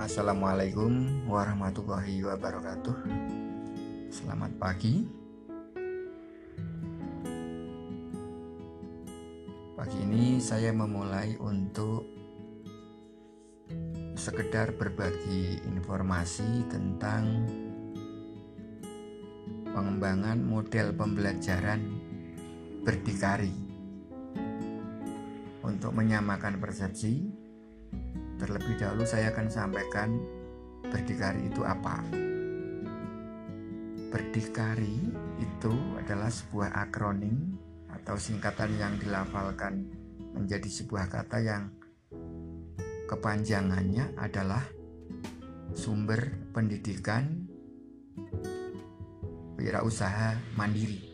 Assalamualaikum warahmatullahi wabarakatuh. Selamat pagi. Pagi ini saya memulai untuk sekedar berbagi informasi tentang pengembangan model pembelajaran berdikari untuk menyamakan persepsi terlebih dahulu saya akan sampaikan berdikari itu apa berdikari itu adalah sebuah akronim atau singkatan yang dilafalkan menjadi sebuah kata yang kepanjangannya adalah sumber pendidikan wirausaha mandiri.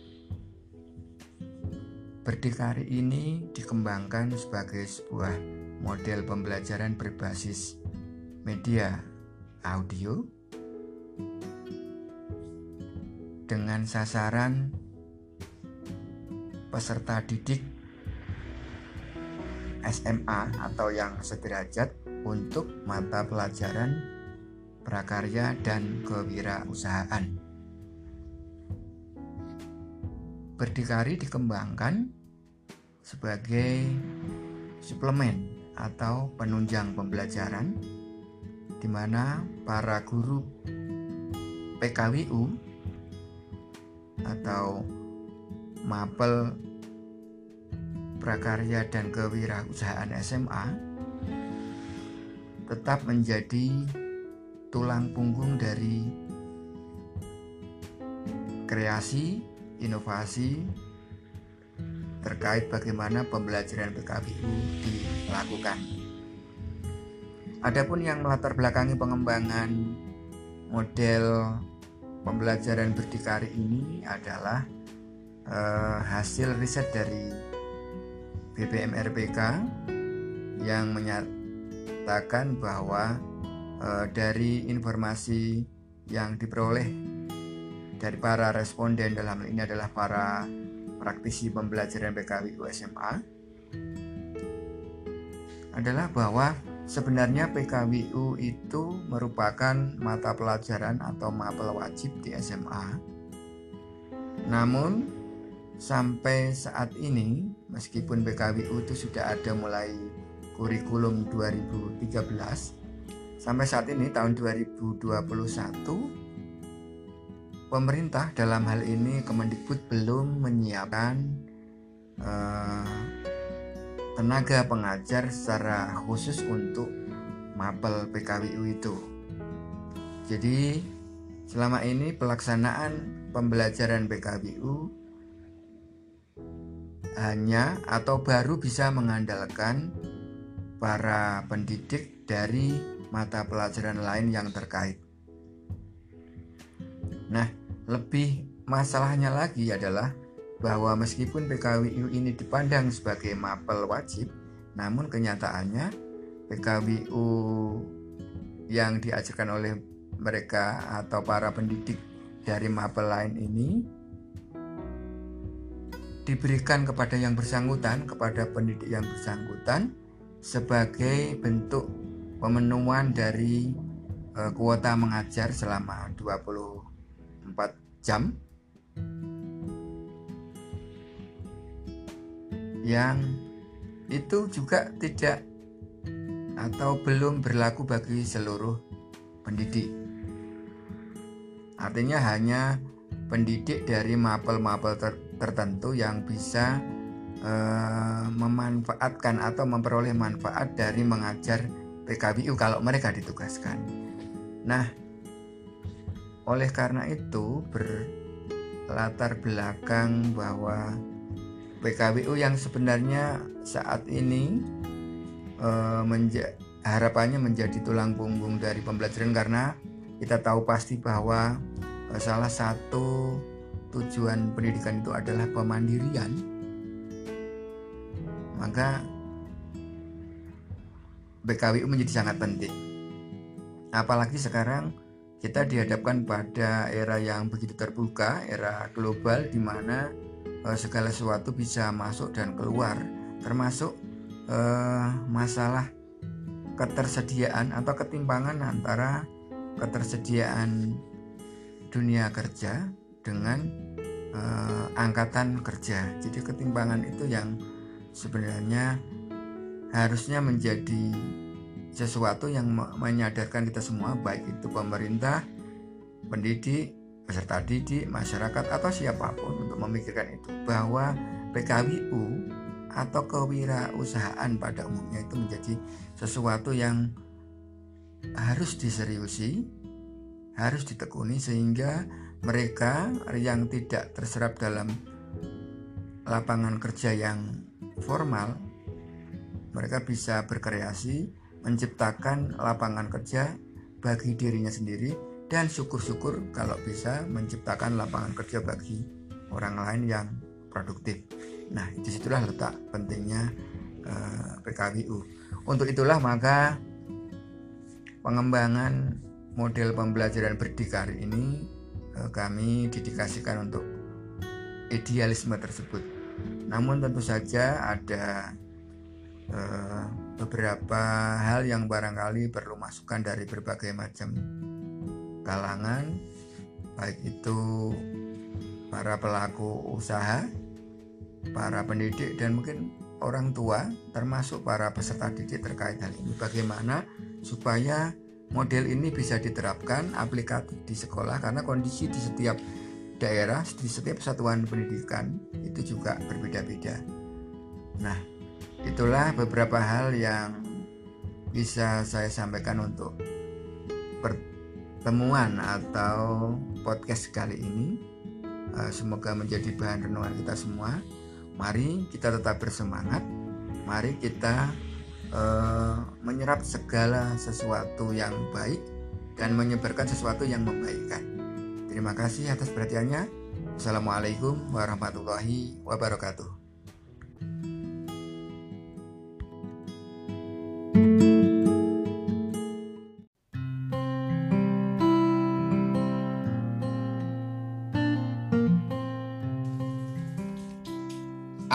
Berdikari ini dikembangkan sebagai sebuah model pembelajaran berbasis media audio dengan sasaran peserta didik SMA atau yang sederajat untuk mata pelajaran prakarya dan kewirausahaan. Berdikari dikembangkan sebagai suplemen atau penunjang pembelajaran di mana para guru PKWU atau mapel prakarya dan kewirausahaan SMA tetap menjadi tulang punggung dari kreasi, inovasi terkait bagaimana pembelajaran PKBU dilakukan. Adapun yang melatar belakangi pengembangan model pembelajaran berdikari ini adalah eh, hasil riset dari BPM RPK yang menyatakan bahwa e, dari informasi yang diperoleh dari para responden dalam hal ini adalah para praktisi pembelajaran PKWU SMA adalah bahwa sebenarnya PKWU itu merupakan mata pelajaran atau mapel wajib di SMA. Namun sampai saat ini meskipun PKWU itu sudah ada mulai kurikulum 2013 sampai saat ini tahun 2021 pemerintah dalam hal ini Kemendikbud belum menyiapkan uh, tenaga pengajar secara khusus untuk mapel PKWU itu. Jadi selama ini pelaksanaan pembelajaran PKWU hanya atau baru bisa mengandalkan para pendidik dari mata pelajaran lain yang terkait. Nah, lebih masalahnya lagi adalah bahwa meskipun PKWU ini dipandang sebagai mapel wajib, namun kenyataannya PKWU yang diajarkan oleh mereka atau para pendidik dari mapel lain ini diberikan kepada yang bersangkutan, kepada pendidik yang bersangkutan sebagai bentuk pemenuhan dari e, kuota mengajar selama 24 jam yang itu juga tidak atau belum berlaku bagi seluruh pendidik. Artinya hanya pendidik dari mapel-mapel ter tertentu yang bisa uh, memanfaatkan atau memperoleh manfaat dari mengajar PKBU kalau mereka ditugaskan. Nah, oleh karena itu berlatar belakang bahwa PKBU yang sebenarnya saat ini uh, menja harapannya menjadi tulang punggung dari pembelajaran karena kita tahu pasti bahwa uh, salah satu tujuan pendidikan itu adalah pemandirian, maka BKWU menjadi sangat penting. Apalagi sekarang kita dihadapkan pada era yang begitu terbuka, era global di mana segala sesuatu bisa masuk dan keluar, termasuk uh, masalah ketersediaan atau ketimpangan antara ketersediaan dunia kerja dengan uh, angkatan kerja. Jadi ketimpangan itu yang sebenarnya harusnya menjadi sesuatu yang menyadarkan kita semua baik itu pemerintah, pendidik, peserta didik, masyarakat atau siapa pun memikirkan itu bahwa PKWU atau kewirausahaan pada umumnya itu menjadi sesuatu yang harus diseriusi, harus ditekuni sehingga mereka yang tidak terserap dalam lapangan kerja yang formal mereka bisa berkreasi menciptakan lapangan kerja bagi dirinya sendiri dan syukur-syukur kalau bisa menciptakan lapangan kerja bagi orang lain yang produktif. Nah, di situlah letak pentingnya eh, PKWU. Untuk itulah maka pengembangan model pembelajaran berdikari ini eh, kami dedikasikan untuk idealisme tersebut. Namun tentu saja ada Eh, beberapa hal yang barangkali perlu masukan dari berbagai macam kalangan baik itu para pelaku usaha, para pendidik dan mungkin orang tua termasuk para peserta didik terkait hal ini bagaimana supaya model ini bisa diterapkan aplikatif di sekolah karena kondisi di setiap daerah di setiap satuan pendidikan itu juga berbeda-beda. Nah, itulah beberapa hal yang bisa saya sampaikan untuk pertemuan atau podcast kali ini. Eh, semoga menjadi bahan renungan kita semua. Mari kita tetap bersemangat. Mari kita uh, menyerap segala sesuatu yang baik dan menyebarkan sesuatu yang membaikkan. Terima kasih atas perhatiannya. Assalamualaikum warahmatullahi wabarakatuh.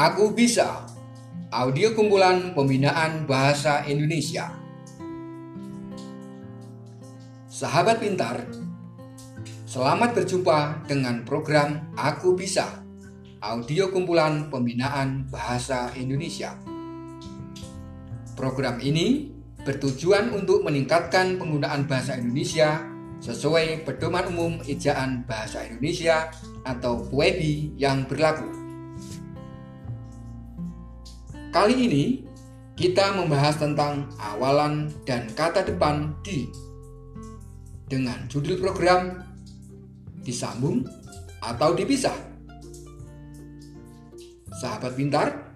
Aku Bisa, audio kumpulan pembinaan bahasa Indonesia. Sahabat pintar, selamat berjumpa dengan program Aku Bisa, audio kumpulan pembinaan bahasa Indonesia. Program ini bertujuan untuk meningkatkan penggunaan bahasa Indonesia sesuai pedoman umum ejaan bahasa Indonesia atau PUEBI yang berlaku. Kali ini kita membahas tentang awalan dan kata depan di dengan judul program disambung atau dipisah. Sahabat pintar,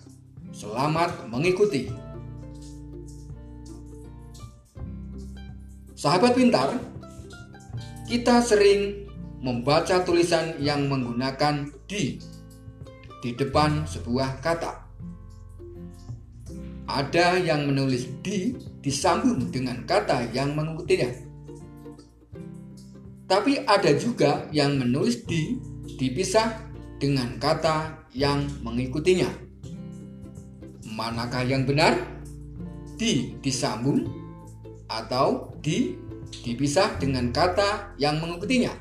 selamat mengikuti. Sahabat pintar, kita sering membaca tulisan yang menggunakan di di depan sebuah kata. Ada yang menulis di disambung dengan kata yang mengikutinya. Tapi ada juga yang menulis di dipisah dengan kata yang mengikutinya. Manakah yang benar? Di disambung atau di dipisah dengan kata yang mengikutinya.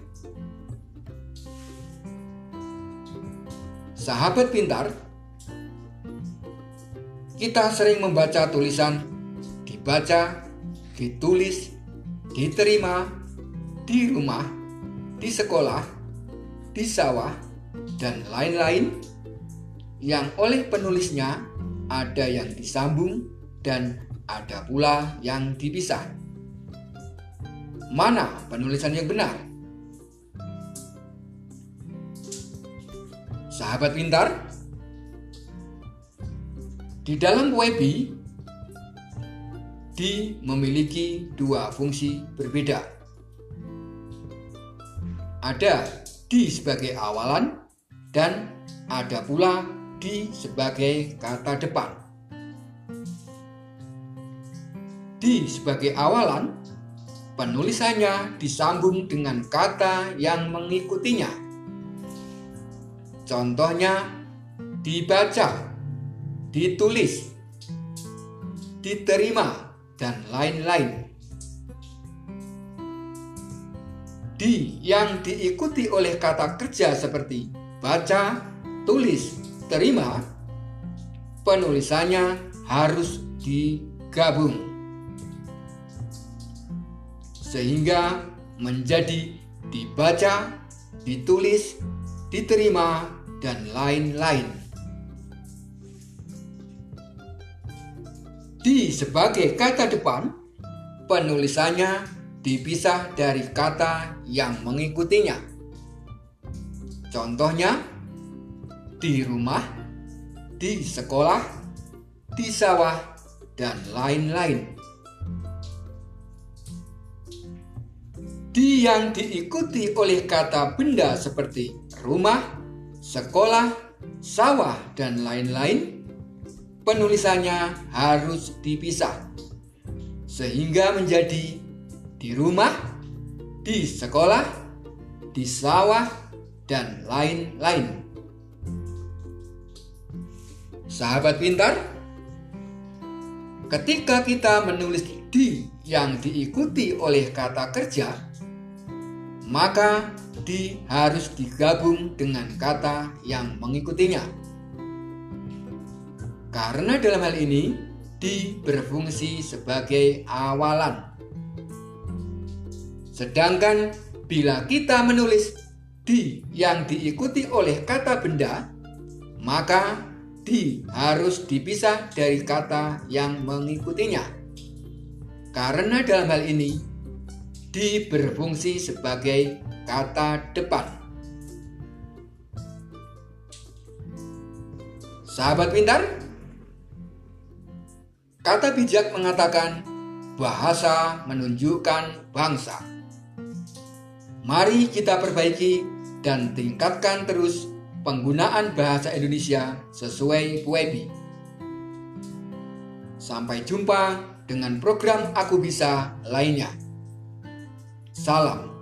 Sahabat pintar, kita sering membaca tulisan dibaca, ditulis, diterima, di rumah, di sekolah, di sawah, dan lain-lain yang oleh penulisnya ada yang disambung dan ada pula yang dipisah. Mana penulisan yang benar? Sahabat pintar, di dalam WebI, di memiliki dua fungsi berbeda. Ada di sebagai awalan dan ada pula di sebagai kata depan. Di sebagai awalan, penulisannya disambung dengan kata yang mengikutinya. Contohnya, dibaca ditulis, diterima, dan lain-lain. Di yang diikuti oleh kata kerja seperti baca, tulis, terima, penulisannya harus digabung. Sehingga menjadi dibaca, ditulis, diterima, dan lain-lain. Di sebagai kata depan, penulisannya dipisah dari kata yang mengikutinya. Contohnya, di rumah, di sekolah, di sawah, dan lain-lain. Di yang diikuti oleh kata benda seperti rumah, sekolah, sawah, dan lain-lain, penulisannya harus dipisah sehingga menjadi di rumah, di sekolah, di sawah, dan lain-lain. Sahabat pintar, ketika kita menulis di yang diikuti oleh kata kerja, maka di harus digabung dengan kata yang mengikutinya. Karena dalam hal ini di berfungsi sebagai awalan. Sedangkan bila kita menulis di yang diikuti oleh kata benda, maka di harus dipisah dari kata yang mengikutinya. Karena dalam hal ini di berfungsi sebagai kata depan. Sahabat pintar, kata bijak mengatakan bahasa menunjukkan bangsa. Mari kita perbaiki dan tingkatkan terus penggunaan bahasa Indonesia sesuai PUEBI. Sampai jumpa dengan program Aku Bisa lainnya. Salam.